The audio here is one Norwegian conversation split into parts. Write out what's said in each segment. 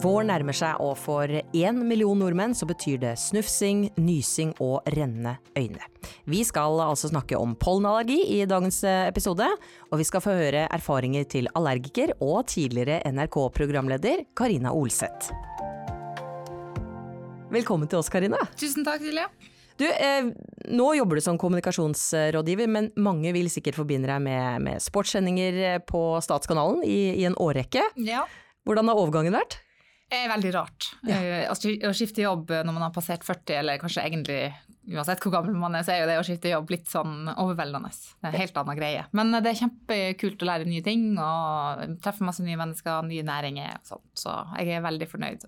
Vår nærmer seg, og for én million nordmenn så betyr det snufsing, nysing og rennende øyne. Vi skal altså snakke om pollenallergi i dagens eh, episode, og vi skal få høre erfaringer til allergiker og tidligere NRK-programleder Karina Olseth. Velkommen til oss, Karina. Tusen takk, Silje. Du, eh, nå jobber du som kommunikasjonsrådgiver, men mange vil sikkert forbinde deg med, med sportssendinger på Statskanalen i, i en årrekke. Ja. Hvordan har overgangen vært? Er veldig rart. Ja. Eh, Å skifte jobb når man har passert 40, eller kanskje egentlig uansett hvor gammel man er, så er jo det å skifte jobb litt sånn overveldende. Det er en helt annen greie. Men det er kjempekult å lære nye ting og treffe masse nye mennesker, nye næringer og sånt. Så jeg er veldig fornøyd.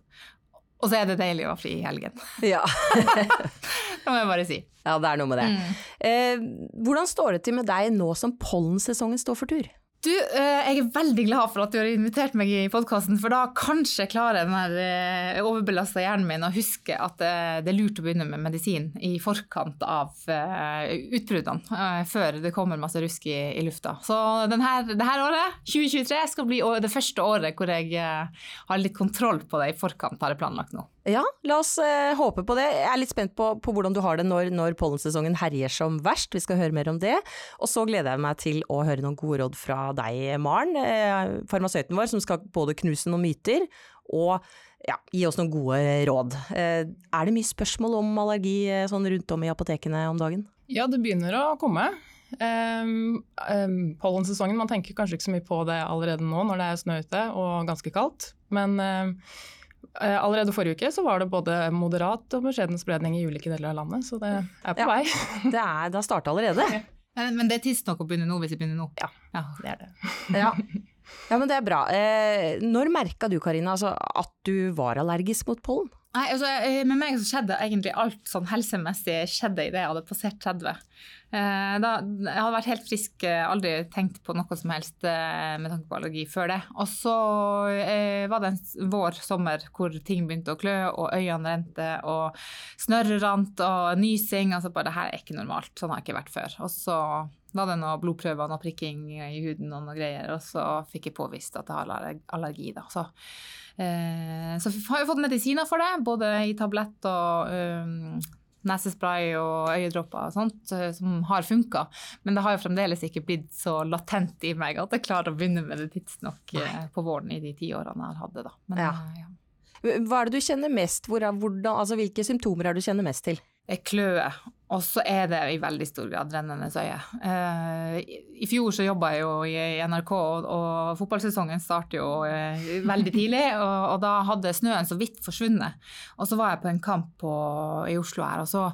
Og så er det deilig å ha fri i helgen. Ja. Det må jeg bare si. ja, det er noe med det. Mm. Eh, hvordan står det til med deg nå som pollensesongen står for tur? Du, eh, jeg er veldig glad for at du har invitert meg i podkasten, for da kanskje klarer den eh, overbelasta hjernen min å huske at eh, det er lurt å begynne med medisin i forkant av utbruddene, før det kommer masse rusk i, i lufta. Så denne, det her året, 2023, skal bli det første året hvor jeg har litt kontroll på det i forkant, har jeg planlagt nå. Ja, la oss eh, håpe på det. Jeg er litt spent på, på hvordan du har det når, når pollensesongen herjer som verst. Vi skal høre mer om det. Og så gleder jeg meg til å høre noen gode råd fra deg, Maren, eh, farmasøyten vår, som skal både knuse noen myter og ja, gi oss noen gode råd. Eh, er det mye spørsmål om allergi eh, sånn rundt om i apotekene om dagen? Ja, det begynner å komme. Um, um, pollensesongen, man tenker kanskje ikke så mye på det allerede nå når det er snø ute og ganske kaldt. Men um, allerede forrige uke så var det både moderat og beskjeden spredning i ulike deler av landet, så det er på Ja. vei. Det, er, det har starta allerede. Men, men det er tidsnok å begynne nå hvis vi begynner nå. Ja. Ja. Det er det. Ja. ja, men det er bra. Eh, når merka du, Karina, altså, at du var allergisk mot pollen? Nei, altså, eh, Med meg så skjedde egentlig alt sånn helsemessig skjedde idet jeg hadde passert 30. Eh, da, jeg hadde vært helt frisk, eh, aldri tenkt på noe som helst med tanke på allergi før det. Og så eh, var det en vår, sommer, hvor ting begynte å klø, og øynene rente, og snørret rant, og nysing. Altså bare det her er ikke normalt, sånn har jeg ikke vært før. Og så var det noen blodprøver, noe prikking i huden og noe greier, og så fikk jeg påvist at jeg har allergi. da. Så Eh, så har jeg fått medisiner for det, både i tablett og um, nesespray og øyedråper og sånt, eh, som har funka. Men det har jo fremdeles ikke blitt så latent i meg at jeg klarer å begynne med det tidsnok eh, på våren i de ti årene jeg hadde. da. Men, Ja. eh, ja. Hva er det du kjenner mest? Hvor, hvordan, altså, hvilke symptomer er det du kjenner mest til? Jeg klør, og så er det i veldig stor grad rennende øye. Eh, i- fjor så jobba jeg jo i NRK, og, fotballsesongen starter jo eh, veldig tidlig. Og da hadde snøen så vidt forsvunnet. Og så var jeg på en kamp på, i Oslo her, og så,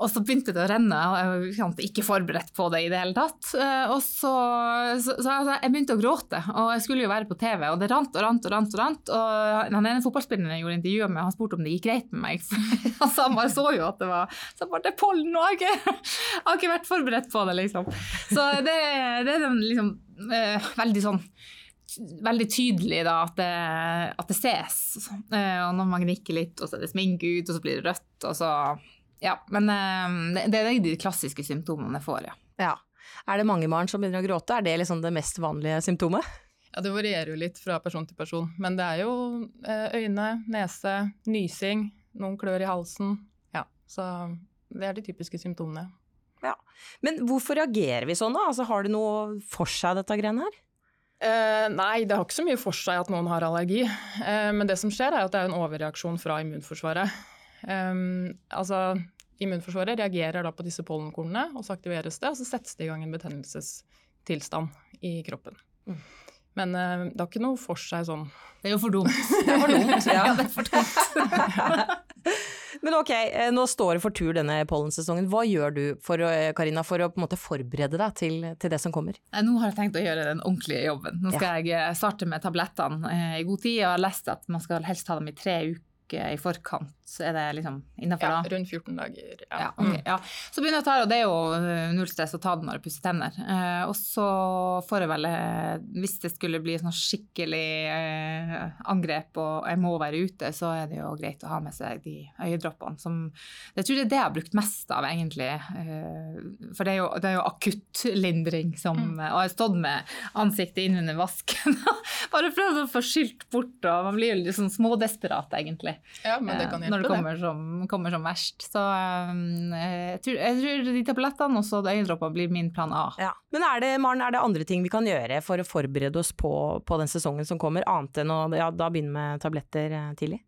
og så begynte det å renne. og Jeg var ikke- ikke forberedt på det i det hele tatt. Eh, og så, så, så altså, jeg begynte å gråte, og jeg skulle jo være på TV, og det rant og rant og rant. Og rant, og den ene fotballspilleren jeg gjorde intervjuet med, han spurte om det gikk greit med meg. altså, han bare så jo at det var så bare, det er pollen, og jeg har ikke, jeg har ikke vært forberedt på det, liksom. Så det, det er den liksom eh, veldig sånn veldig tydelig da, at, det, at det ses. Eh, og når man gnikker litt, og så er det sminke ut, og så blir det rødt, og så Ja. Men eh, det, det er de klassiske symptomene jeg får, ja. Ja. Er det mange barn som begynner å gråte? Er det liksom det mest vanlige symptomet? Ja, Det varierer jo litt fra person til person, men det er jo eh, øyne, nese, nysing, noen klør i halsen. Ja, så det er de typiske symptomene. Ja, Men hvorfor reagerer vi sånn da? Altså, har det noe for seg dette greiene her? Eh, nei, det har ikke så mye for seg at noen har allergi. Eh, men det som skjer, er at det er en overreaksjon fra immunforsvaret. Eh, altså, immunforsvaret reagerer da på disse pollenkornene, og så aktiveres det, og så settes det i gang en betennelsestilstand i kroppen. Mm. Men uh, det har ikke noe for seg sånn Det er jo for dumt. Det er for dumt, ja. ja, det er for dumt. Men ok, eh, nå står det for tur denne pollensesongen. Hva gjør du for, å, eh, Karina, for å på en måte forberede deg til, til det som kommer? Nå har jeg tenkt å gjøre den ordentlige jobben. Nå skal jeg eh, starte med tablettene i god tid. Jeg har lest at man skal helst ta dem i tre uker uke i forkant, så er det liksom innafor Ja, da? rundt 14 dager. Ja. Ja, okay, ja. Så begynner jeg å ta det, og det er jo eh, null stress å ta det når jeg pusser tenner. Eh, og så får jeg vel, eh, hvis det skulle bli sånn skikkelig eh, angrep og jeg må være ute, så er det jo greit å ha med seg de øyedroppene som Jeg tror det er det jeg har brukt mest av, egentlig. Eh, for det er jo, det er jo akuttlindring som Mm. Og jeg har stått med ansiktet innunder vasken. Bare prøvd å få skylt bort, og man blir jo litt sånn smådesperat, egentlig. Ja, men det Eh, kan hjelpe, det det. kommer som, kommer som verst. Så um, jeg, tror, jeg tror de tablettene og så øyedråper blir min plan A. Ja. Men er det, Maren, er det andre ting vi kan gjøre for å forberede oss på, på den sesongen som kommer, annet enn å ja, da begynne med tabletter eh, tidlig?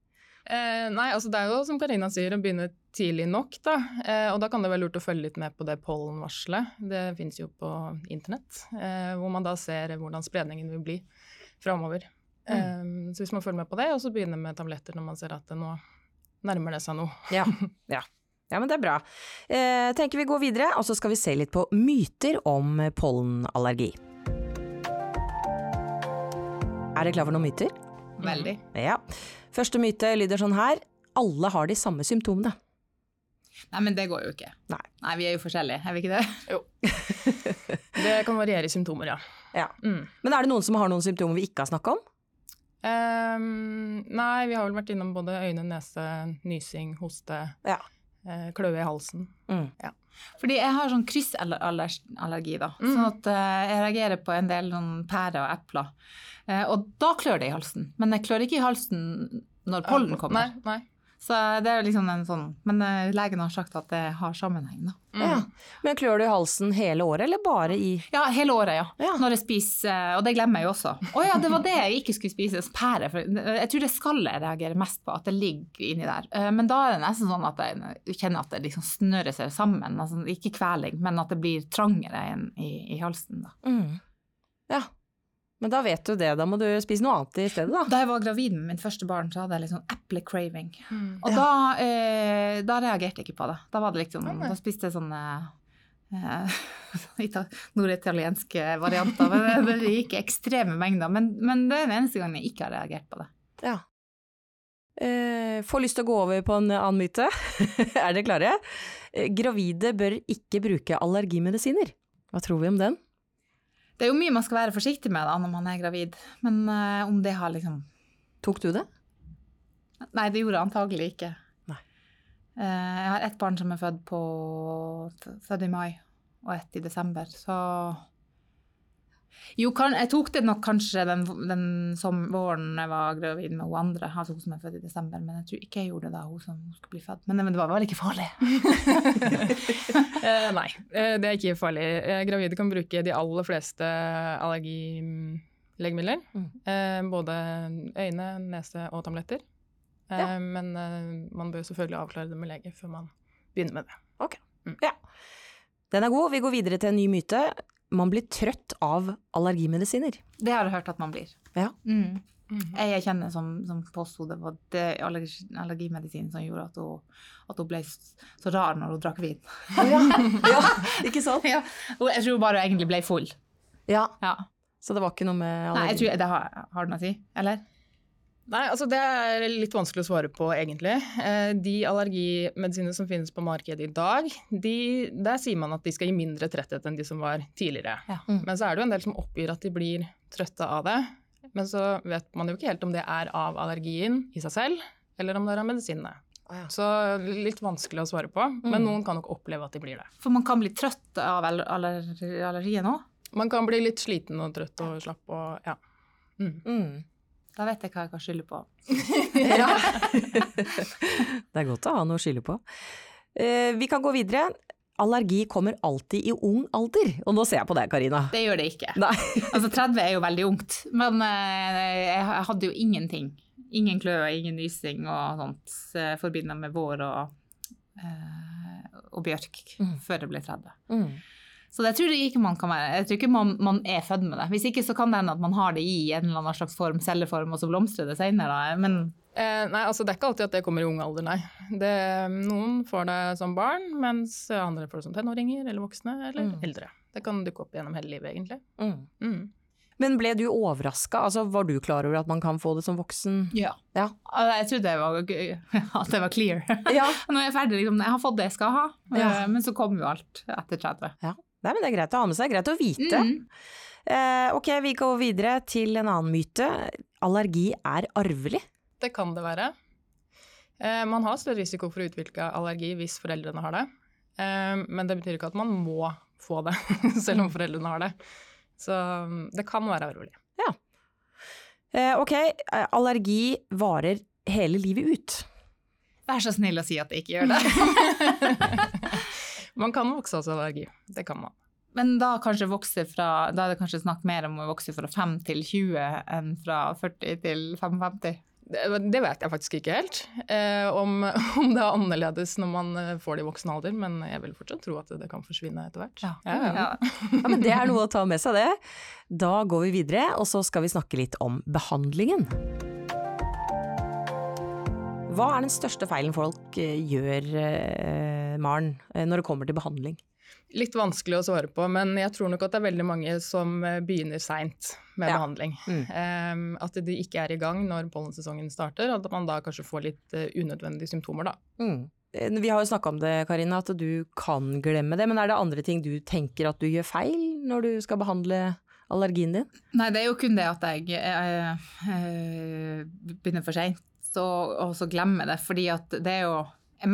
Eh, nei, altså det er jo som Karina sier, å begynne tidlig nok, da. Eh, og da kan det være lurt å følge litt med på det pollenvarselet. Det fins jo på internett, eh, hvor man da ser hvordan spredningen vil bli framover. Eh, så hvis man følger med på det, og så begynner med tabletter når man ser at det nå nærmer det seg noe. Ja, ja. ja men det er bra. Eh, tenker vi går videre, og så skal vi se litt på myter om pollenallergi. Er dere klar for noen myter? Veldig. Ja. Første myte lyder sånn her. Alle har de samme symptomene. Nei, men det går jo ikke. Nei. vi er jo forskjellige, er vi ikke det? Jo. Det kan variere i symptomer, ja. Ja. Mm. Men er det noen som har noen symptomer vi ikke har snakka om? Ehm, nei, vi har vel vært innom både øyne, nese, nysing, hoste, Ja. uh, kløe i halsen. Mm. Fordi jeg har sånn kryssallergi, da. Mm. Sånn at uh, jeg reagerer på en del sånn pærer og epler. Uh, og da klør det i halsen. Men jeg klør ikke i halsen når pollen kommer. Nei, nei. Så det er liksom en sånn Men eh, legen har sagt at det har sammenheng, da. Mm. Ja. Men klør du i halsen hele året, eller bare i Ja, hele året, ja. Ja. Når jeg spiser, eh, og det glemmer jeg jo også. Å ja, det var det jeg ikke skulle spise, pære. For jeg tror det er skallet jeg reagerer mest på, at det ligger inni der. Eh, Men da er det nesten sånn at jeg kjenner at det liksom snører seg sammen. Altså, ikke kveling, men at det blir trangere enn i, i halsen. Da. mm. Ja. Men da vet du det, da må du spise noe annet i stedet, da. da jeg var gravid med mitt første barn, så hadde jeg litt sånn eple-craving. Mm. Og Ja. da, eh, da reagerte jeg ikke på det. Da var det liksom, nei. da spiste jeg sånne eh, norditalienske varianter. Men det, det gikk ekstreme mengder. Men, men det er den eneste gangen jeg ikke har reagert på det. Ja. Eh, får lyst til å gå over på en annen myte. er dere klare? Eh, gravide bør ikke bruke allergimedisiner. Hva tror vi om den? Det er jo mye man skal være forsiktig med da når man er gravid, men uh, om det har liksom Tok du det? Nei, det gjorde jeg antagelig ikke. Nei. Uh, jeg har ett barn som er født, på, født i mai, og ett i desember, så Jo, kan, jeg tok det nok kanskje den, den som våren jeg var gravid med hun andre, altså hun som er født i desember, men jeg tror ikke jeg gjorde det da hun som skulle bli født. Men, men det var vel ikke farlig? Eh, nei, eh, det er ikke farlig. Eh, gravide kan bruke de aller fleste allergilegemidler. Mm. Eh, både øyne, nese og tabletter. Eh, Ja. Men eh, man bør selvfølgelig avklare det med lege før man begynner med det. Den er god. Vi går videre til en ny myte. Man blir trøtt av allergimedisiner. Det har jeg hørt at man blir. Ja. Mm. Jeg kjenner som, som påsto det var det allergi, allergimedisin som gjorde at hun, at hun ble så rar når hun drakk vin. ja, ikke sant? Ja, jeg tror bare hun egentlig ble full. Ja, Ja. så det var ikke noe med Nei, jeg tror det har, har det noe å si, eller? Nei, altså det er litt vanskelig å svare på, egentlig. Eh, De allergimedisinene som finnes på markedet i dag, de, der sier man at de skal gi mindre tretthet enn de som var tidligere. Ja. Mm. Men så er det jo en del som oppgir at de blir trøtte av det. Men så vet man jo ikke helt om det er av allergien i seg selv, eller om det er av medisinene. Ja. Så litt vanskelig å svare på, men Mm. noen kan nok oppleve at de blir det. For man kan bli trøtt av aller, aller, allergien òg. Man kan bli litt sliten og trøtt og slapp og ja. Mm. Da vet jeg hva jeg kan skylde på. Ja. det er godt å ha noe å skylde på. Eh, vi kan gå videre. Allergi kommer alltid i ung alder. Og nå ser jeg på deg, Karina. Det gjør det ikke. Nei. Altså 30 er jo veldig ungt, men eh, jeg hadde jo ingenting. Ingen kløe, ingen nysing og sånt eh, forbindet med vår og, eh, og bjørk Mm. før jeg ble 30. Mm. Så det tror jeg ikke man kan være. Jeg tror ikke man, man er født med det. Hvis ikke så kan det hende at man har det i en eller annen slags form, celleform, og så blomstrer det senere. Men Eh, nei, altså det er ikke alltid at det kommer i ung alder, nei. Det, noen får det som barn, mens andre får det som tenåringer eller voksne eller Mm. eldre. Det kan dukke opp gjennom hele livet, egentlig. Mm. Mm. Men ble du overraska? Altså, var du klar over at man kan få det som voksen? Ja. Ja. Jeg trodde det var, gøy- at det var clear. Ja. Nå er jeg ferdig, liksom. Jeg har fått det jeg skal ha. Ja. Eh, Men så kom jo alt etter 30. Nei, men det er greit å ha med seg, greit å vite. Mm. Eh, ok, vi går videre til en annen myte. Allergi er arvelig. Det kan det være. Eh, man har større risiko for å utvikle allergi hvis foreldrene har det. Eh, men det betyr ikke at man må få det, selv om foreldrene har det. Så mm, det kan være arvelig. Eh, ok, eh, allergi varer hele livet ut. Vær så snill å si at det ikke gjør det. Man kan vokse av seg allergi. Det kan man. Men da kanskje vokse fra Da er det kanskje snakk mer om å vokse fra 5 til 20 enn fra 40 til 55? Det, det vet jeg faktisk ikke helt. Eh, om, om det er annerledes når man eh, får det i voksen alder, men jeg vil fortsatt tro at det kan forsvinne etter hvert. Ja. Ja, ja. Ja, men det er noe å ta med seg, det. Da går vi videre, og så skal vi snakke litt om behandlingen. Hva er den største feilen folk eh, gjør, eh, Maren, eh, når det kommer til behandling? Litt vanskelig å svare på, men jeg tror nok at det er veldig mange som begynner seint med Ja. behandling. Mm. Eh, at de ikke er i gang når pollensesongen starter, og at man da kanskje får litt unødvendige symptomer, da. Mm. Vi har jo snakka om det, Karina, at du kan glemme det. Men er det andre ting du tenker at du gjør feil når du skal behandle allergien din? Nei, det er jo kun det at jeg jeg, jeg begynner for seint og så glemmer det. Fordi det er jo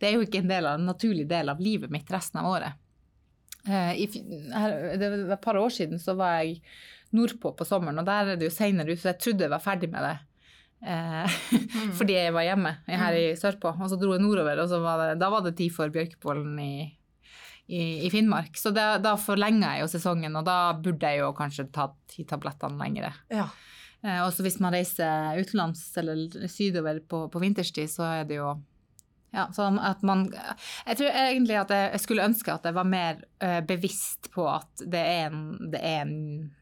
Det er jo ikke en, del av, en naturlig del av livet mitt resten av året. Eh, i, her, det var et par år siden så var jeg nordpå på sommeren, og der er det jo seinere ut, så jeg trodde jeg var ferdig med det. Eh, fordi jeg var hjemme her i sørpå, og så dro jeg nordover, og så var det, da var det tid for bjørkepollen i, i, i Finnmark. Så det, da forlenga jeg jo sesongen, og da burde jeg jo kanskje tatt de tablettene lengre. Ja. Eh, og hvis man reiser utenlands eller sydover på, på vinterstid, så er det jo ja, sånn at man Jeg tror egentlig at jeg, skulle ønske at jeg var mer eh, bevisst på at det er, en, det, er en,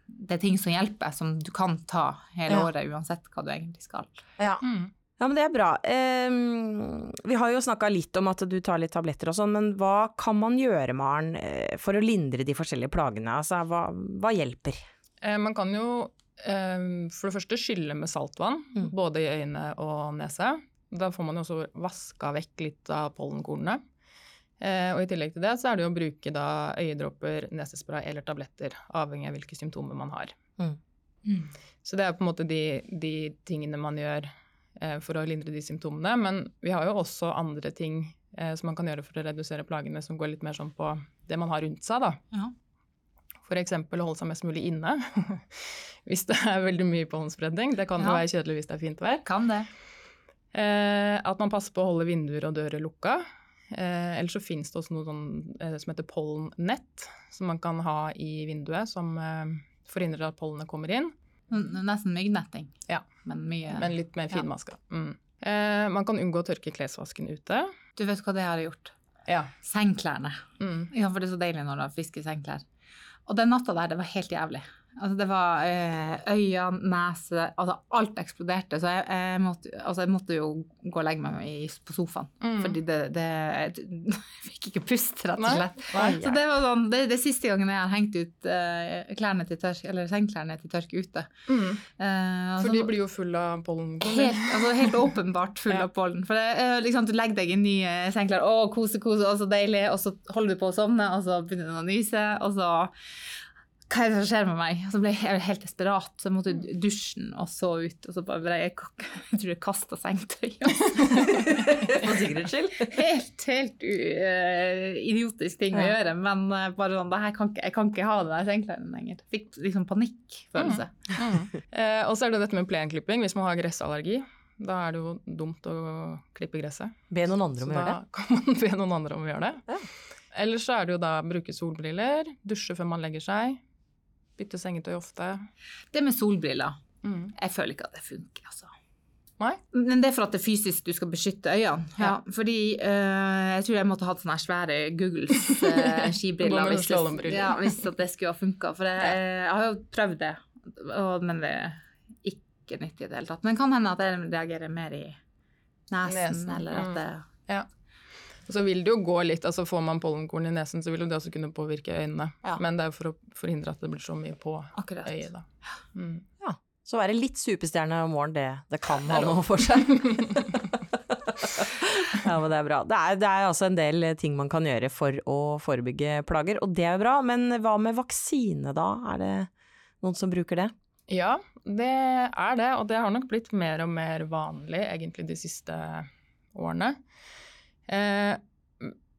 det er ting som hjelper, som du kan ta hele Ja. året uansett hva du egentlig skal. Ja. Mm. Ja, men det er bra. Um, vi har jo snakka litt om at du tar litt tabletter og sånn, men hva kan man gjøre, Maren, eh, for å lindre de forskjellige plagene? Altså, hva, hva hjelper? Eh, man kan jo for det første skylle med saltvann, Mm. både i øyne og nese. Da får man jo også vaska vekk litt av pollenkornene. Eh, og i tillegg til det så er det jo å bruke da øyedråper, nesespray eller tabletter, avhengig av hvilke symptomer man har. Så det er på en måte de, de tingene man gjør eh, for å lindre de symptomene. Men vi har jo også andre ting eh, som man kan gjøre for å redusere plagene, som går litt mer sånn på det man har rundt seg, da. Ja. F.eks. å holde seg mest mulig inne. hvis det er veldig mye pollenspredning. Det kan jo Ja. være kjedelig hvis det er fint vær. Kan det. Eh, at man passer på å holde vinduer og dører lukka. Eh, Eller så finnes det også noe sånn, eh, som heter pollennett, som man kan ha i vinduet, som eh, forhindrer at pollenet kommer inn, Nesten myggnetting, Ja. men mye men litt mer Ja. Mm. Eh, man kan unngå å tørke klesvasken ute. Du vet hva det har gjort? Ja. Sengklærne. Mm. Ja, for det er så deilig når du har friske sengklær. Og den natta der, det var helt jævlig. Altså, det var eh, øyne, nese Altså, alt eksploderte. Så jeg, jeg, måtte, altså, jeg måtte jo gå og legge meg i, på sofaen. Mm. Fordi det, det Jeg fikk ikke puste, rett og slett. Nei. Så det var sånn, det, det siste gangen jeg har hengt ut eh, klærne til tørk, eller sengeklærne til tørk ute. Mm. Eh, For altså, de blir jo fulle av pollen. Helt, altså helt åpenbart full Ja. av pollen. For det, liksom, du legger deg i nye sengeklær, å, kose, kose, og så deilig, og så holder du på å sovne, og så begynner du å nyse, og så Hva er det som skjer med meg? Og så ble jeg helt desperat, så jeg måtte i dusjen og så ut, og så bare ble jeg, jeg tror jeg kasta sengetøy. For sikkerhets skyld. Helt, helt uh, idiotisk ting å gjøre, men eh, bare sånn, det her kan ikke, jeg kan ikke ha det der sengeklærne lenger. Fikk liksom panikkfølelse. Mm. Eh, og så er det dette med plenklipping. Hvis man har gressallergi, da er det jo dumt å klippe gresset. Be noen andre Så om å gjøre det. da kan man be noen andre om å gjøre det. Ja. Ellers så er det jo da bruke solbriller, dusje før man legger seg, bytte sengetøy ofte. Det med solbriller, Mm. jeg føler ikke at det funker, altså. Nei? Men det er for at det er fysisk du skal beskytte øynene. Ja. Ja. Fordi eh, jeg tror jeg måtte hatt sånne svære Googles uh, skibriller hvis, det, ja, hvis det skulle ha funka. For jeg, jeg har jo prøvd det, og, men det er ikke nyttig i det hele tatt. Men det kan hende at jeg reagerer mer i nesen, Nesen, eller at mm. Så vil det jo gå litt, altså Får man pollenkorn i nesen, så vil jo det også kunne påvirke øynene. Ja. Men det er jo for å forhindre at det blir så mye på Akkurat. øyet. da. Mm. Så være litt superstjerne om morgenen, det, det kan ha noe for seg. ja, men det er bra. Det er, det er altså en del ting man kan gjøre for å forebygge plager, og det er bra. Men hva med vaksine da? Er det noen som bruker det? Ja, det er det, og det har nok blitt mer og mer vanlig egentlig de siste årene. Eh,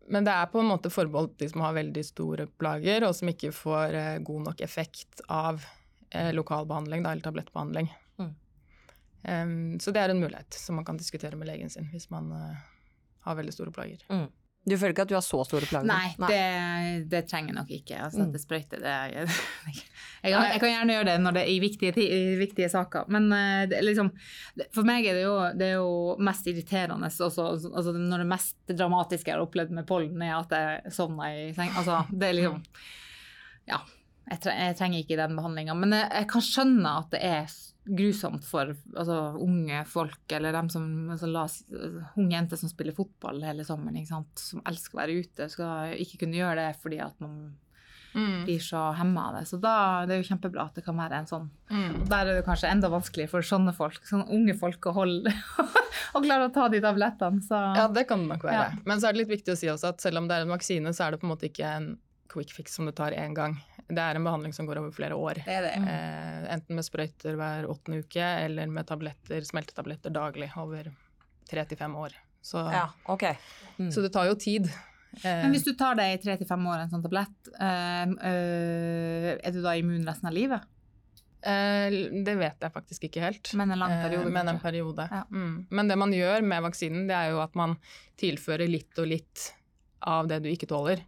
men det er på en måte forbeholdt de som har veldig store plager, og som ikke får eh, god nok effekt av eh, lokalbehandling da, eller tablettbehandling. Mm. Um, så det er en mulighet som man kan diskutere med legen sin hvis man eh, har veldig store plager. Du føler ikke at du har så store plager? Nei, det, det trenger jeg nok ikke. Altså, Mm. at det sprøyter, det er jeg, kan, jeg kan gjerne gjøre det når det er i viktige, i viktige saker, men eh, det, liksom, for meg er det jo, det er jo mest irriterende også, altså, Når det mest dramatiske jeg har opplevd med pollen, er at jeg sovna i seng. Altså, det er liksom Ja. Jeg, trenger ikke den behandlinga. Men jeg, jeg kan skjønne at det er grusomt for altså, unge folk, eller dem som altså, la, unge jenter som spiller fotball hele sommeren, som elsker å være ute, skal ikke kunne gjøre det fordi at man Mm. blir så hemma av det. Så da det er jo kjempebra at det kan være en sånn Mm. og Der er det kanskje enda vanskeligere for sånne folk, sånne unge folk, å holde og klare å ta de tablettene. Så Ja, det kan det nok være. Ja. Men så er det litt viktig å si også at selv om det er en vaksine, så er det på en måte ikke en quick fix som du tar én gang. Det er en behandling som går over flere år. det er det. Eh, enten med sprøyter hver åttende uke, eller med tabletter, smeltetabletter daglig over tre til fem år. Så, Ja, okay. Mm. så det tar jo tid. Eh, Men hvis du tar deg i tre til fem år, en sånn tablett, eh, eh, er du da immun resten av livet? eh, det vet jeg faktisk ikke helt. Men en lang periode, men en periode. Ja. Mm. Men det man gjør med vaksinen, det er jo at man tilfører litt og litt av det du ikke tåler.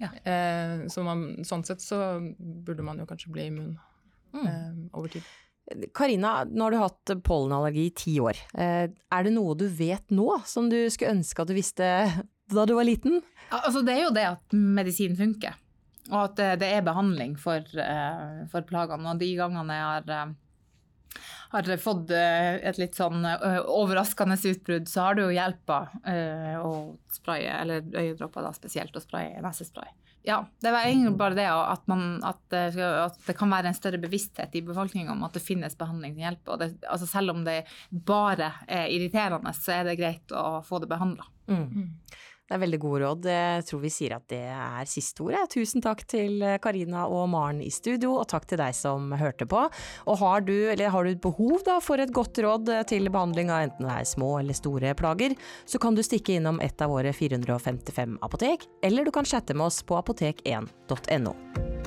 Ja. Eh, så man, sånn sett så burde man jo kanskje bli immun Mm. eh, over tid. Karina, nå har du hatt pollenallergi i ti år. Eh, Er det noe du vet nå som du skulle ønske at du visste da du var liten? Altså, det er jo det at medisin funker, og at det, det er behandling for, eh, for plagene. Og de gangene jeg har, eh, har fått eh, et litt sånn eh, overraskende utbrudd, så har det jo hjelpa eh, å spraye, eller øyedråper da spesielt, å spraye nesespray. Ja, det var egentlig bare det at, man, at, det, at det kan være en større bevissthet i befolkninga om at det finnes behandling som hjelper. Og det, altså selv om det bare er irriterende, så er det greit å få det behandla. Mm. Det er veldig gode råd. Jeg tror vi sier at det er siste ordet. Tusen takk til Karina og Maren i studio, og takk til deg som hørte på. Og har du, har du behov da for et godt råd til behandling av enten det er små eller store plager, så kan du stikke innom et av våre 455 apotek, eller du kan chatte med oss på apotek1.no.